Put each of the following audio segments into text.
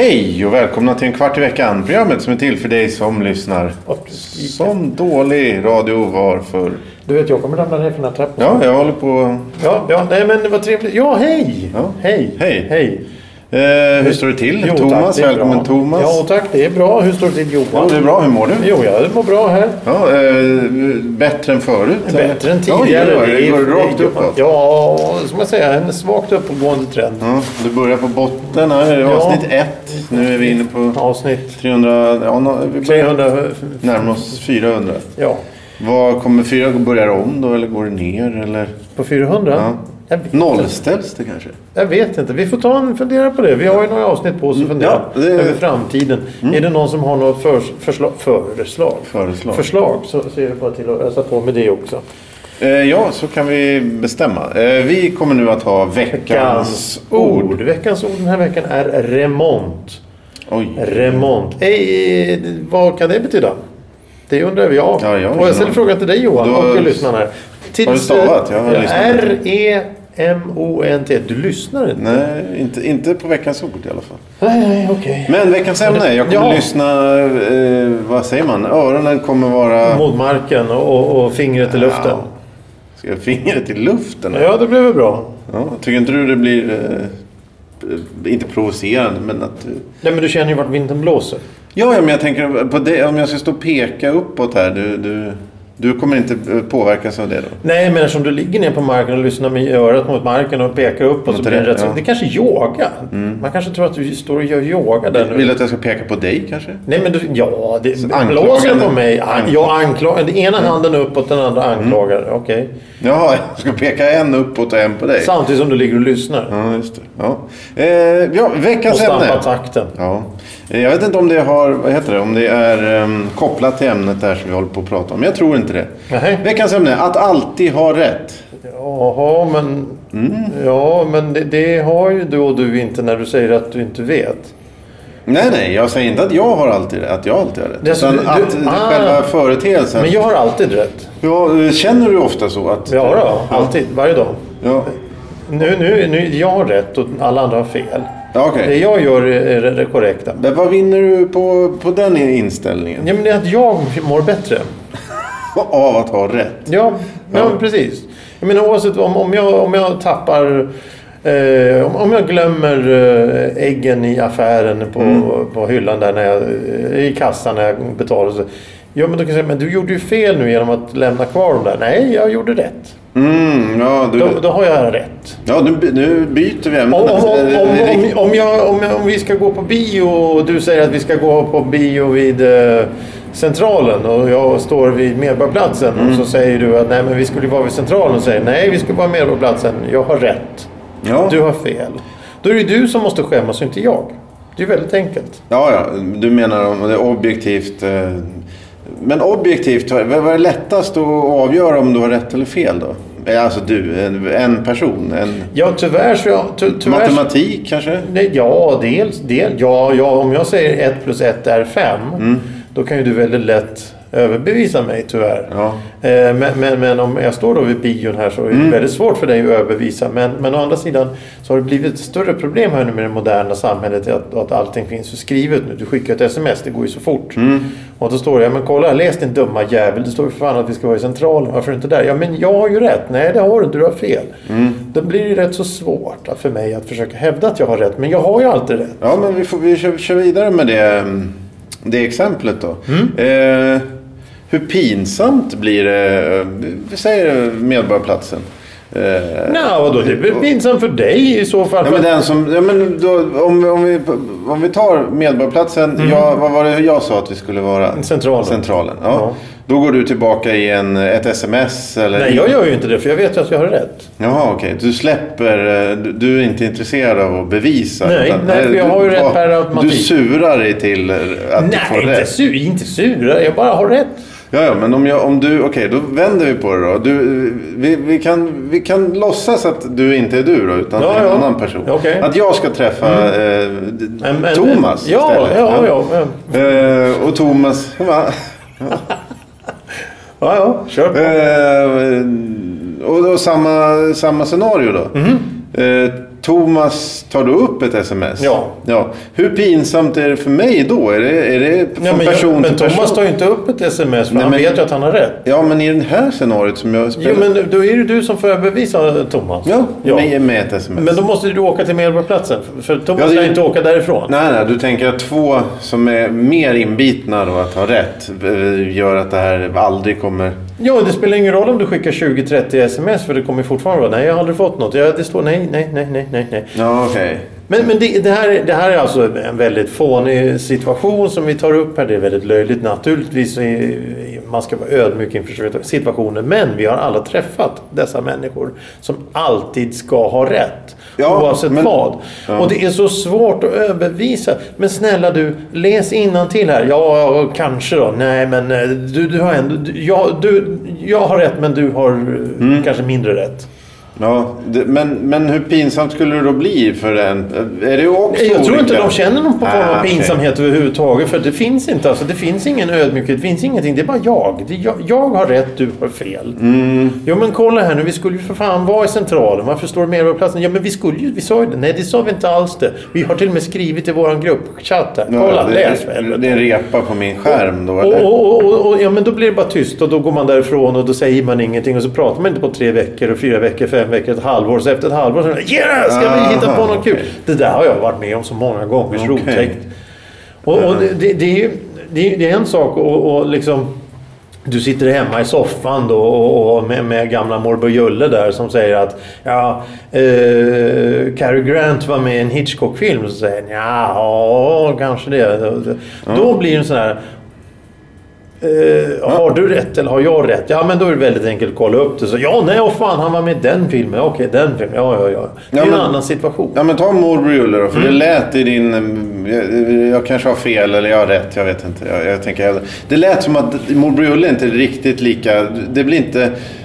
Hej och välkomna till en kvart i veckan. Programmet som är till för dig som lyssnar. Som dålig radio var för. Du vet, jag kommer ramla ner för den här trappan. Ja, jag håller på. ja, ja nej, men det var trevligt. Ja, hej! Ja. Hej! Hej. Hej! Eh, hur står det till? Jo, Thomas, tack, det är välkommen bra. Thomas. Ja, tack. Det är bra. Hur står det till Johan? Ja, det är bra. Hur mår du? Jo, jag mår bra här. Ja, eh, bättre än förut? eller? Bättre än tidigare. Ja, det är- går rakt uppåt. Ja, ska man säga. En svagt uppåtgående trend. Ja, du börjar på botten här. Ja. Avsnitt ett. Nu är vi inne på Avsnitt 300. Ja, vi börjar 300. närma oss 400. Ja, Vad kommer 400? Börjar det om då eller går det ner? Eller? på 400? Ja. Nollställs det kanske? jag vet inte. Vi får ta en fundera på det. Vi har ju några avsnitt på oss att fundera Ja, det- Mm. över framtiden. Är det någon som har något för, förslag? Föreslag? Föreslag. Förslag. Så ser vi bara till att ösa på med det också. Eh, ja, så kan vi bestämma. Eh, vi kommer nu att ha veckans Veckans ord. ord. Veckans ord den här veckan är remont. Oj. Remont. Eh, vad kan det betyda? Det undrar jag. Ja, jag har och jag ställer frågan till dig Johan Då- och lyssnarna här. Har du stavat? Jag har lyssnat. R-E-M-O-N-T. Du lyssnar inte? Nej, inte, inte på veckans ord i alla fall. Nej, nej, okej. Men veckans ämne. Jag kommer Ja. lyssna, eh, vad säger man? Öronen kommer vara... Mot marken och, och fingret i luften. Ja. Ska jag fingret i luften? Ja, det blev väl bra. Ja, tycker inte du det blir... Eh, inte provocerande, men att... du- Nej, men du känner ju vart vinden blåser. Ja, ja, men jag tänker på det. Om jag ska stå och peka uppåt här. Du, du, du kommer inte påverkas av det då? Nej, men eftersom du ligger ner på marken och lyssnar med örat mot marken och pekar uppåt så Mot blir det rätt så... ja. Mm. Det är kanske yoga. Man kanske tror att du står och gör yoga där nu. Vill du att jag ska peka på dig kanske? Nej men du, ja, det blåser på mig. An, Anklag- jag anklagar. Den ena handen uppåt, den andra anklagar. Okej. Jaha, jag ska peka en uppåt och en på dig. Samtidigt som du ligger och lyssnar. Ja, just det. Ja, eh, ja Och veckans ämne. takten. Ja. Eh, Jag vet inte om det har, vad heter det, om det är um, kopplat till ämnet där som vi håller på att prata om. Jag tror inte det. Nej. Veckans ämne, att alltid ha rätt. Jaha, men... Mm. Ja, men det, det har ju du och du inte när du säger att du inte vet. Nej, nej, jag säger inte att jag har alltid att jag alltid har rätt. Det är så utan du- att du- ah. själva företeelsen. Men jag har alltid rätt. Ja, känner du ofta så att... Ja, då, alltid. Varje dag. Ja, Nu, nu, nu, jag har rätt och alla andra har fel. Okej. Det jag gör är det korrekta. Men vad vinner du på, på den inställningen? Ja, men det är att jag mår bättre. Av att ha rätt? Ja, ja. Ja. precis. Jag menar oavsett om, om, jag, om jag tappar... Eh, om, om jag glömmer eh, äggen i affären på, Mm. på hyllan där när jag, eh, i kassan när jag betalar. Så, ja, men då kan jag säga, men du gjorde ju fel nu genom att lämna kvar dem där. Nej, jag gjorde rätt. Mm, ja, du, Då, då har jag rätt. ja nu, nu byter vi ämne. Om, om, om, om, jag, om, om vi ska gå på bio och du säger att vi ska gå på bio vid eh, Centralen och jag står vid Medborgarplatsen Mm. och så säger du att nej men vi skulle vara vid Centralen och säger nej vi ska vara vid Medborgarplatsen. Jag har rätt. Ja. Du har fel. Då är det du som måste skämmas och inte jag. Det är väldigt enkelt. Ja, ja, du menar om det är objektivt. eh, Men objektivt, vad är lättast att avgöra om du har rätt eller fel då? Eh, Alltså du, en, en person, en Ja tyvärr så... Jag, ty, tyvärr, matematik kanske? Nej, ja, dels, del, ja, ja, om jag säger 1 plus 1 är 5. Mm. Då kan ju du väldigt lätt överbevisa mig tyvärr. Ja. Eh, Men, men, men om jag står då vid bion här så är det Mm. väldigt svårt för dig att överbevisa. Men, men å andra sidan så har det blivit ett större problem här nu med det moderna samhället. Att, att allting finns ju skrivet nu. Du skickar ett sms, det går ju så fort. Mm. Och då står det, ja men kolla, läs din dumma jävel. Det står ju för fan att vi ska vara i centralen. Varför inte där? Ja men jag har ju rätt. Nej det har du inte, du har fel. Mm. Då blir det rätt så svårt för mig att försöka hävda att jag har rätt. Men jag har ju alltid rätt. Ja, men vi, får, vi kör, kör vidare med det, det exemplet då. Mm. Eh, hur pinsamt blir det, eh, vi säger Medborgarplatsen. Eh, Nej, vadå? Det väl pinsamt för dig i så fall. Ja, men den som, ja, men då, om, om, vi, om vi tar Medborgarplatsen. Ja, vad var det jag sa att vi skulle vara? Mm. Centralen. Centralen. Ja. Ja. Då går du tillbaka i en, ett sms? Eller Nej, jag gör ju inte det för jag vet ju att jag har rätt. Jaha, okej. Du släpper... eh, Du, är inte intresserad av att bevisa? Nej, nej, för jag du, har ju rätt per automatik. Du surar dig till eh, att du får Nej, inte, rätt? sur, inte sura. Jag bara har rätt. Ja, ja, men om, jag, om du, okej, då vänder vi på det då. Du, vi, vi, kan, vi kan låtsas att du inte är du då, utan Ja, en ja. annan person. Okej. Att jag ska träffa eh, d- En- en- Thomas ja, istället. ja, ja, ja. Eh, och Thomas, va? Ja, ja, kör på. Eh, och då samma, samma scenario då. Mhm. Eh, Thomas tar då upp ett sms. Ja. ja. Hur pinsamt är det för mig då? Är det, är det från Ja, men person jag, men till Thomas person? tar ju inte upp ett sms för Nej, han men- vet ju att han har rätt. Ja, men i det här scenariot som jag spelar. Jo, men då är det du som får överbevisa Thomas. Ja, ja. Med, med ett sms. Men då måste du åka till Medborgarplatsen. För- För Thomas Ja, det- kan inte åka därifrån. Nej, nej, du tänker att två som är mer inbitna då att ha rätt eh, gör att det här aldrig kommer... Ja, det spelar ingen roll om du skickar 20-30 sms för det kommer fortfarande vara nej, jag har aldrig fått något. Ja, det står nej, nej, nej, nej, nej, nej. Ja, okej. Men, men det, det, här, det här är alltså en väldigt fånig situation som vi tar upp här. Det är väldigt löjligt. Naturligtvis man ska vara ödmjuk inför situationen. Men vi har alla träffat dessa människor som alltid ska ha rätt. Ja, oavsett men- vad. ja. Och det är så svårt att överbevisa. Men snälla du, läs till här. Ja, kanske då. Nej, men eh, du, du har ändå... Du, ja, du, jag har rätt men du har eh, Mm. kanske mindre rätt. Ja, det, men, men hur pinsamt skulle det då bli för en? Är det också Jag tror inte olika? de känner någon av Ah, pinsamhet överhuvudtaget. För det finns inte. Alltså, det finns ingen ödmjukhet. Det finns ingenting. Det är bara jag. Är jag, jag har rätt, du har fel. Mm. Jo men kolla här nu. Vi skulle ju för fan vara i centralen. Varför står det Medborgarplatsen? Ja men vi skulle ju. Vi sa ju det. Nej det sa vi inte alls det. Vi har till och med skrivit i våran gruppchatt här. Kolla, Ja, det, läs för det, är en repa på min skärm då eller? och, och, och, och, ja, men då blir det bara tyst och då går man därifrån och då säger man ingenting och så pratar man inte på tre veckor och fyra veckor, fem veckor, ett halvår. Så efter ett halvår så yeah, ska vi hitta på något kul? Det där har jag varit med om så många gånger. Så Okej. otäckt. Och, och det, det, är ju, det, är, det är en sak och, och liksom du sitter hemma i soffan då och, och med, med gamla morbror Julle där som säger att ja, eh, Cary Grant var med i en Hitchcock-film. Så säger han ja, kanske det. Då blir det en sån här Eh, har du rätt eller har jag rätt? Ja men då är det väldigt enkelt att kolla upp det. Så, ja nej, åh fan han var med i den filmen. Okej den filmen. Ja ja ja. Det är Ja, en men- annan situation. Ja men ta morbror Julle då, för Mm. det lät i din... Jag, jag kanske har fel eller jag har rätt, jag vet inte. Jag, jag tänker, det lät som att morbror Julle inte är riktigt lika... Det blir inte...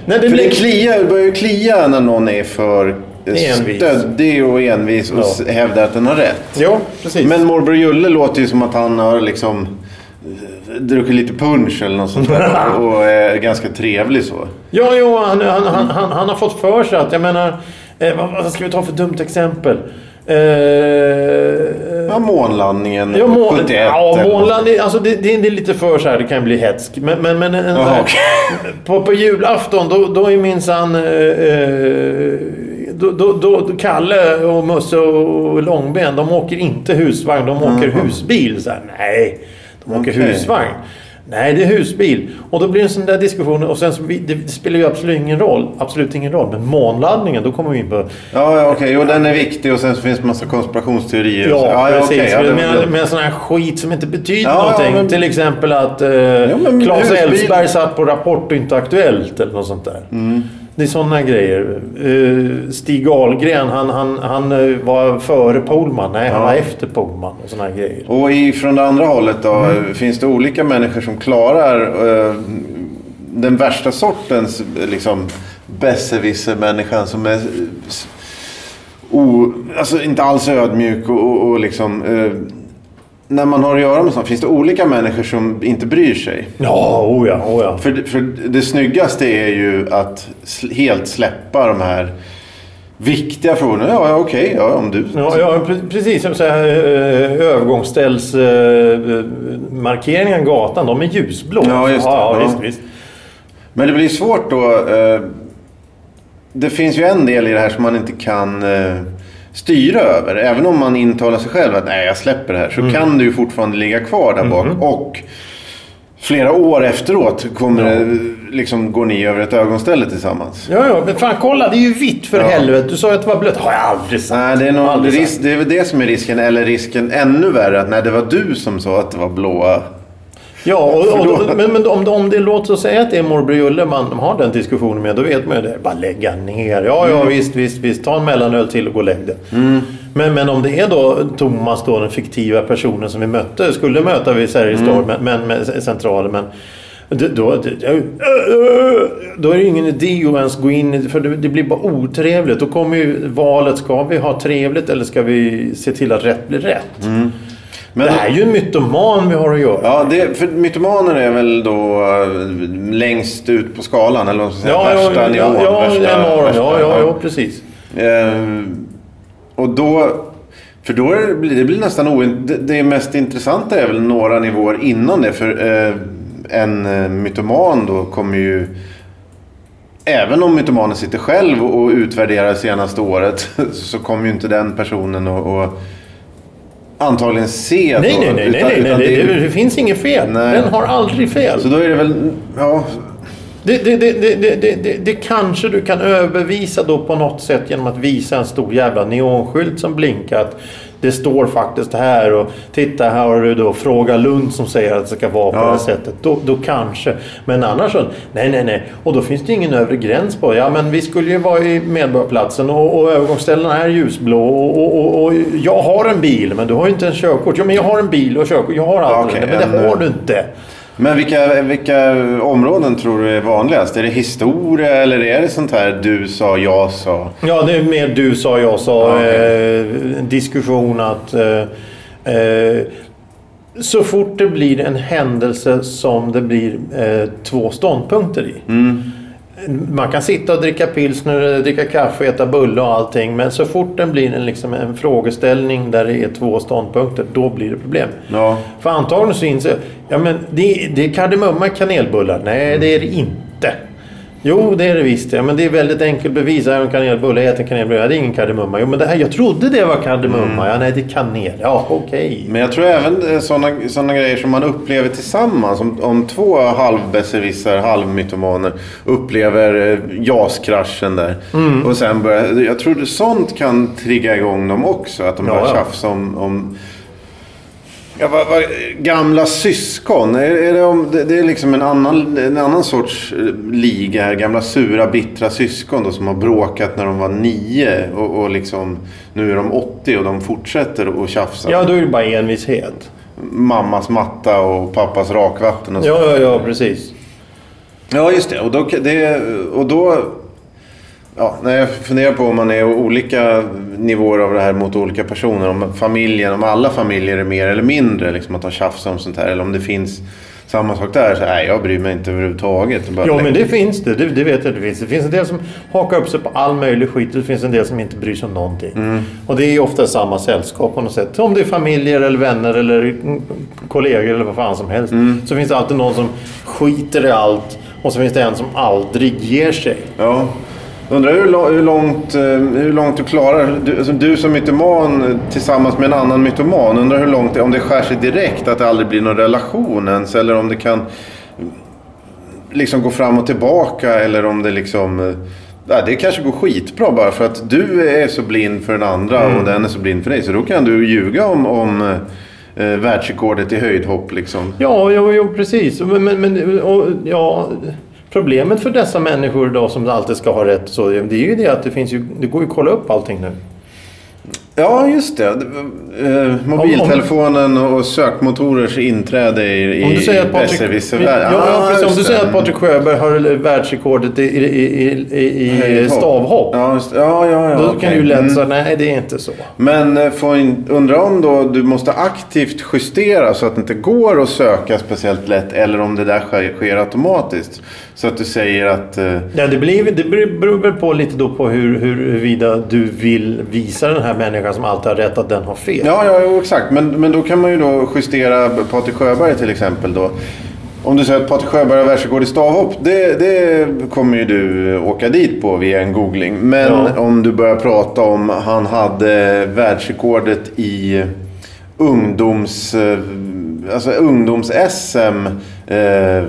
Nej, det för blir- det kliar, börjar ju klia när någon är för eh, Envis. stöddig och envis och Ja. hävdar att den har rätt. Ja precis. Men morbror Julle låter ju som att han har liksom eh, druckit lite punch eller något sånt där och är ganska trevlig så. Ja, jo, han, han, han, han, han har fått för sig att, jag menar, eh, vad, vad ska vi ta för dumt exempel? Eh, Ja, månlandningen Ja, må, 71. ja eller- månland, det- alltså det, det är lite för så här, det kan bli hetsk. Men, men, men en, Jaha, okej. på, på julafton då, då är minsann... Eh, eh, då, då, då, Kalle och Musse och Långben, de åker inte husvagn, de åker husbil. Så här, nej, de åker husvagn. Nej, det är husbil. Och då blir det en sån där diskussion. Och sen så, det, spelar ju absolut ingen roll. Absolut ingen roll. Men månlandningen, då kommer vi in på... Ja, ja okej. Jo, den är viktig och sen så finns det massa konspirationsteorier. så. Ja, ja, precis. okej, ja, det- med, med sån här skit som inte betyder Ja, någonting. men- Till exempel att eh, men Claes Elfsberg satt på Rapport och inte Aktuellt eller något sånt där. Mm. Det är sådana grejer. Eh, Stig Ahlgren, han, han, han eh, var före Polman. Nej, han Ja. var efter Polman och sådana grejer. Och i, från det andra hållet då, Mm. finns det olika människor som klarar eh, den värsta sortens eh, liksom, besserwisser-människan som är o, alltså inte alls ödmjuk och, och, och liksom... Eh, när man har att göra med sånt, finns det olika människor som inte bryr sig? Ja, oh ja, oh ja. För, för det snyggaste är ju att helt släppa de här viktiga frågorna. Ja, ja okej, ja, om du... Ja, ja pre- precis. Som så här, eh, övergångsställsmarkeringar i gatan, de är ljusblå. Ja, just det. Ja, Ja. Visst, visst. Men det blir svårt då. Eh, det finns ju en del i det här som man inte kan eh, styra över. Även om man intalar sig själv att nej, jag släpper det här. Så kan det ju fortfarande ligga kvar där bak. Och flera år efteråt kommer det, liksom, går ni över ett ögonställe tillsammans. Ja, ja, men fan kolla, det är ju vitt för Ja. helvete. Du sa ju att det var blött. har jag aldrig sagt. Nej, det är, nog, risk, det är väl det som är risken. Eller risken ännu värre. Att nej, det var du som sa att det var blåa. Ja, och, och, men, men om, om det låter att säga att det är morbror Julle man har den diskussionen med, då vet man ju det. Bara lägga ner. Ja, ja, visst, visst, visst. Ta en mellanöl till och gå och lägg det. Men, men om det är då Thomas, då, den fiktiva personen som vi mötte, skulle möta vid Sergels torg, men, men med centralen. Men då, det, då är det ingen idé att ens gå in för det, blir bara otrevligt. Då kommer ju valet, ska vi ha trevligt eller ska vi se till att rätt blir rätt? Men det är ju en mytoman vi har att göra. Ja, det, för mytomaner är väl då eh, längst ut på skalan, eller vad ska säga. ja, ja, värsta ja, nivån. ja, värsta, dem. värsta, ja, ja, ja, precis. Eh, och då... För då är det, blir- det blir nästan oint... det, det mest intressanta är väl några nivåer innan det. För eh, en eh, mytoman då kommer ju... Även om mytomanen sitter själv och utvärderar senaste året så kommer ju inte den personen att antagligen se... Nej, då, nej, nej, nej, utan- nej, utan nej, det det, det finns inget fel. Nej. Den har aldrig fel. Så då är det väl... Ja, Det, det, det, det, det, det, det, det kanske du kan överbevisa då på något sätt genom att visa en stor jävla neonskylt som blinkar. Att det står faktiskt här och titta här har du då Fråga Lund som säger att det ska vara på Ja. det här sättet. Då, då kanske. Men annars så, nej nej nej. Och då finns det ingen övre gräns på. Ja men vi skulle ju vara i Medborgarplatsen och, och övergångsställena är ljusblå och, och, och, och jag har en bil men du har ju inte en körkort. Ja men jag har en bil och körkort. Jag har allt det där, men det har eh, du inte. Men vilka, vilka områden tror du är vanligast? Är det historia eller är det sånt här du sa, jag sa? Ja, det är mer du sa, jag sa. Ja, okej. eh, diskussion att... Eh, eh, så fort det blir en händelse som det blir eh, två ståndpunkter i. Man kan sitta och dricka pilsner, dricka kaffe, äta bulle och allting. Men så fort det blir en, liksom, en frågeställning där det är två ståndpunkter, då blir det problem. Ja. För antagligen så inser jag, ja men det, det är kardemumma i kanelbullar. Nej, det är det inte. Jo, det är det visst. Ja, men det är väldigt enkelt bevis. Jag en kanelbulle, jag äter kanelbulle. Ja, det är ingen kardemumma. Jo, men det här, jag trodde det var kardemumma. Ja, nej, det är kanel. Ja, okej. Men jag tror även sådana såna grejer som man upplever tillsammans. Om, om två halvbesserwissrar, halvmytomaner upplever eh, JAS-kraschen där. Mm. Och sen börjar... Jag tror sånt kan trigga igång dem också. Att de Ja, börjar ja. tjafsa om... om Ja, vad, vad, gamla syskon, är, är det, om, det, det är liksom en annan, en annan sorts eh, liga här. Gamla sura, bittra syskon då, som har bråkat när de var nio. Och, och liksom, nu är de 80 och de fortsätter att tjafsa Ja, då är det bara envishet. mammas matta och pappas rakvatten och så. Ja, ja, ja, precis. Ja, just det. Och då... Det, och då ja, när jag funderar på om man är olika nivåer av det här mot olika personer. Om familjen, om alla familjer är mer eller mindre. Liksom att de tjafsar om sånt här. Eller om det finns samma sak där. Så nej, jag bryr mig inte överhuvudtaget. Bara Ja, men det finns det. det. Det vet jag det finns. Det finns en del som hakar upp sig på all möjlig skit. Det finns en del som inte bryr sig om någonting. Mm. Och det är ofta samma sällskap på något sätt. Om det är familjer eller vänner eller kollegor eller vad fan som helst. Mm. Så finns det alltid någon som skiter i allt. Och så finns det en som aldrig ger sig. Ja. Undrar hur, hur, långt, eh, hur långt du klarar, du, alltså du som mytoman eh, tillsammans med en annan mytoman. Undrar hur långt, det- om det skär sig direkt, att det aldrig blir någon relation ens. Eller om det kan liksom gå fram och tillbaka. Eller om det liksom, eh, ja, det kanske går skitbra bara för att du är så blind för den andra och den är så blind för dig. Så då kan du ljuga om, om eh, eh, världsrekordet i höjdhopp liksom. Ja, jo, jo precis. Men, men, men och, ja, problemet för dessa människor då som alltid ska ha rätt så, det är ju det att det finns ju, det går ju att kolla upp allting nu. Ja, just det. Eh, mobiltelefonen och sökmotorers inträde i, i besserwisservärlden. ja, Ah, precis. Om du säger att Patrik Sjöberg har världsrekordet i, i, i, i, stavhopp. Ja, just, ja, ja, ja. Då okej. kan du ju lätt Mm. säga, nej det är inte så. Men eh, får in, undra om då du måste aktivt justera så att det inte går att söka speciellt lätt. Eller om det där sker, sker automatiskt. Så att du säger att... eh, Ja, det, blir, det beror väl på lite då på hur, hur, huruvida du vill visa den här människan som alltid har rätt att den har fel. Ja, ja, jo, exakt. Men, men då kan man ju då justera Patrik Sjöberg till exempel då. Om du säger att Patrik Sjöberg har världsrekord i stavhopp. Det, det kommer ju du åka dit på via en googling. Men Ja. om du börjar prata om han hade världsrekordet i ungdoms... eh, Alltså ungdoms-SM eh,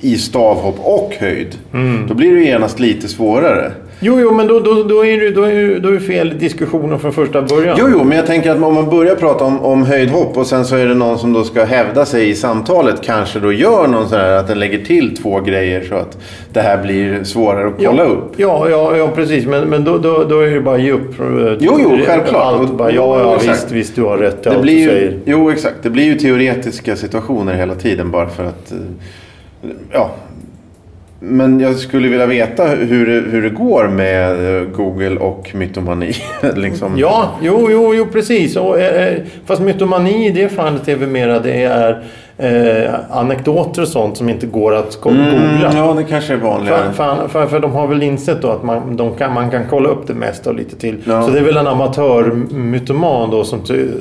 i stavhopp och höjd. Mm. Då blir det genast lite svårare. Jo, jo, men då, då, då, är det, då, är då är fel diskussionen från första början. Jo, jo, men jag tänker att om man börjar prata om, om höjdhopp och sen så är det någon som då ska hävda sig i samtalet. Kanske då gör någon sån här att den lägger till två grejer så att det här blir svårare att kolla ja, upp. Ja, ja, ja precis. Men, men då, då, då är det bara ge upp. Jo, jo, självklart. Allt bara, ja, ja, exakt. visst, visst, du har rätt Det allt blir du ju, säger. jo, exakt. Det blir ju teoretiska situationer hela tiden bara för att... eh, Ja. Men jag skulle vilja veta hur det, hur det går med eh, Google och mytomani. liksom. Ja, jo, jo, jo precis. Och, eh, eh, fast mytomani i det fallet är väl mera det är eh, anekdoter och sånt som inte går att go- googla. Mm, ja, det kanske är vanligare. För, för, för, för de har väl insett då att man, de kan, man kan kolla upp det mesta och lite till. Ja. Så det är väl en amatörmytoman då som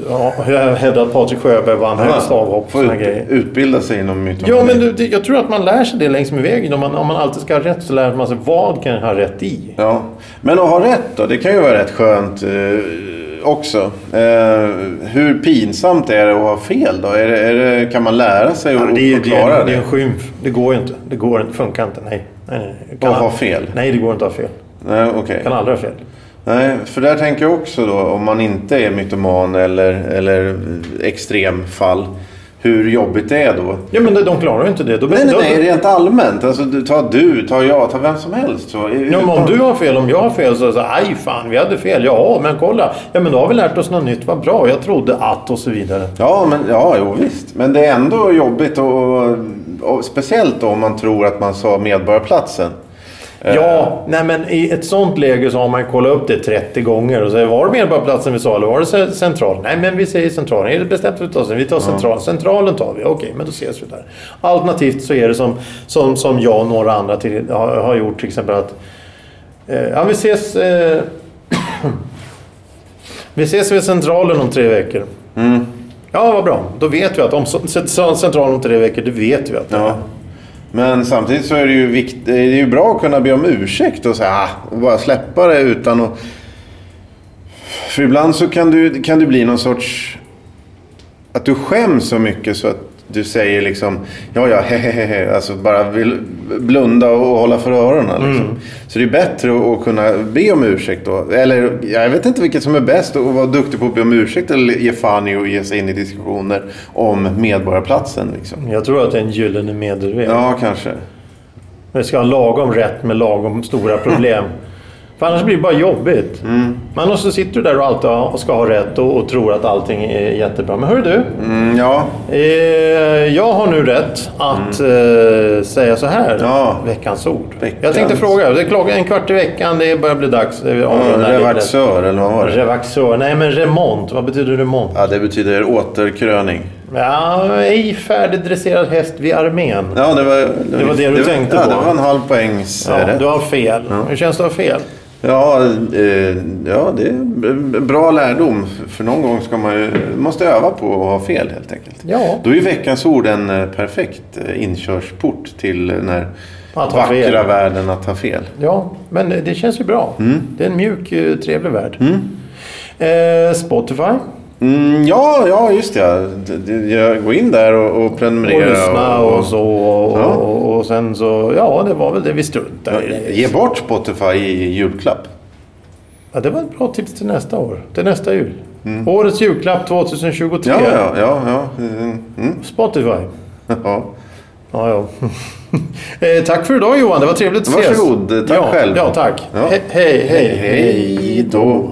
ja, hävdar att Patrik Sjöberg vann högst avhopp och Få såna ut, grejer. utbilda sig inom mytomani. Ja, men du, det, jag tror att man lär sig det längs med vägen. Om man, om man alltid ska ha rätt så lär man sig vad kan jag ha rätt i. Ja. Men att ha rätt då, det kan ju vara rätt skönt eh, också. Eh, hur pinsamt är det att ha fel då? Är det, är det, kan man lära sig Ja, att det, är, att det, det är en skymf. Det går ju inte. Det går inte. funkar inte. Nej. nej, nej. Kan ha fel? Nej, det går inte att ha fel. Nej. Jag kan aldrig ha fel. Nej, för där tänker jag också då om man inte är mytoman eller, eller extremfall. Hur jobbigt det är då. Ja, men de, klarar ju inte det. Nej, nej, nej, rent allmänt. Alltså, ta du, ta jag, ta vem som helst. Så. Ja, men om du har fel, om jag har fel så säger aj fan, vi hade fel. Ja, men kolla. Ja, men då har vi lärt oss något nytt. Vad bra. Jag trodde att och så vidare. Ja, men, ja, jo, visst. Men det är ändå jobbigt och, och speciellt då om man tror att man sa Medborgarplatsen. Eh. Ja, nej men i ett sånt läge så har man kollat upp det 30 gånger och säger var det Medborgarplatsen vi sa eller var det ce- centralen? Nej, men vi säger centralen. Är det bestämt att vi tar Vi tar centralen. Centralen tar vi. Okej, men då ses vi där. Alternativt så är det som, som, som jag och några andra till, har, har gjort till exempel att eh, ja, vi ses eh, Vi ses vid centralen om tre veckor. Mm. Ja, vad bra. Då vet vi att om centralen om tre veckor, det vet vi att det är. Ja. Men samtidigt så är det ju, vikt, det är ju bra att kunna be om ursäkt och så här, ah, och bara släppa det utan att... För ibland så kan du, kan du bli någon sorts... Att du skäms så mycket så att du säger liksom ja, ja, hehehe. Alltså bara vill blunda och hålla för öronen. Liksom. Så det är bättre att, att kunna be om ursäkt då. Eller jag vet inte vilket som är bäst. Att vara duktig på att be om ursäkt eller ge fan i och ge sig in i diskussioner om Medborgarplatsen. Liksom. Jag tror att det är en gyllene medelväg. Ja, kanske. Vi ska ha lagom rätt med lagom stora problem. För annars blir det bara jobbigt. Mm. Men annars så sitter du där och alltid ska ha rätt och, och tror att allting är jättebra. Men hör du, Mm, ja, eh, jag har nu rätt att eh, säga så här. Mm. Ja. Veckans ord. Veckans. Jag tänkte fråga, det är klockan en kvart i veckan, det börjar bli dags. eh, ja revaxör eller vad var det? Revaxör. Nej men remont, vad betyder remont? Ja, det betyder återkröning. Ja, ej färdigdresserad häst vid armén. Ja, det var Det var det du tänkte ja, på. det var en halv poängs Ja, rätt. du har fel. Hur känns det att ha fel? Ja, eh, ja, det är bra lärdom. För någon gång ska man ju, måste öva på att ha fel helt enkelt. Ja. Då är ju veckans ord en eh, perfekt eh, inkörsport till den här Att ha vackra fel. världen att ha fel. Ja, men det känns ju bra. Mm. Det är en mjuk, eh, trevlig värld. Eh, Spotify. Mm, ja, ja, just det. Jag går in där och, och prenumererar. Och lyssna och så. Och, Ja. och, och sen så, ja det var väl det vi struntade i. Ge bort Spotify i julklapp. Ja, det var ett bra tips till nästa år. Till nästa jul. Årets julklapp 2023. Mm. Ja, ja, ja. ja. Mm, mm. Spotify. ja. Ja, ja. eh, tack för idag Johan. Det var trevligt att ses. Varsågod. Tack ja, själv. Ja, tack. Ja. He- hej, hej, Hej då.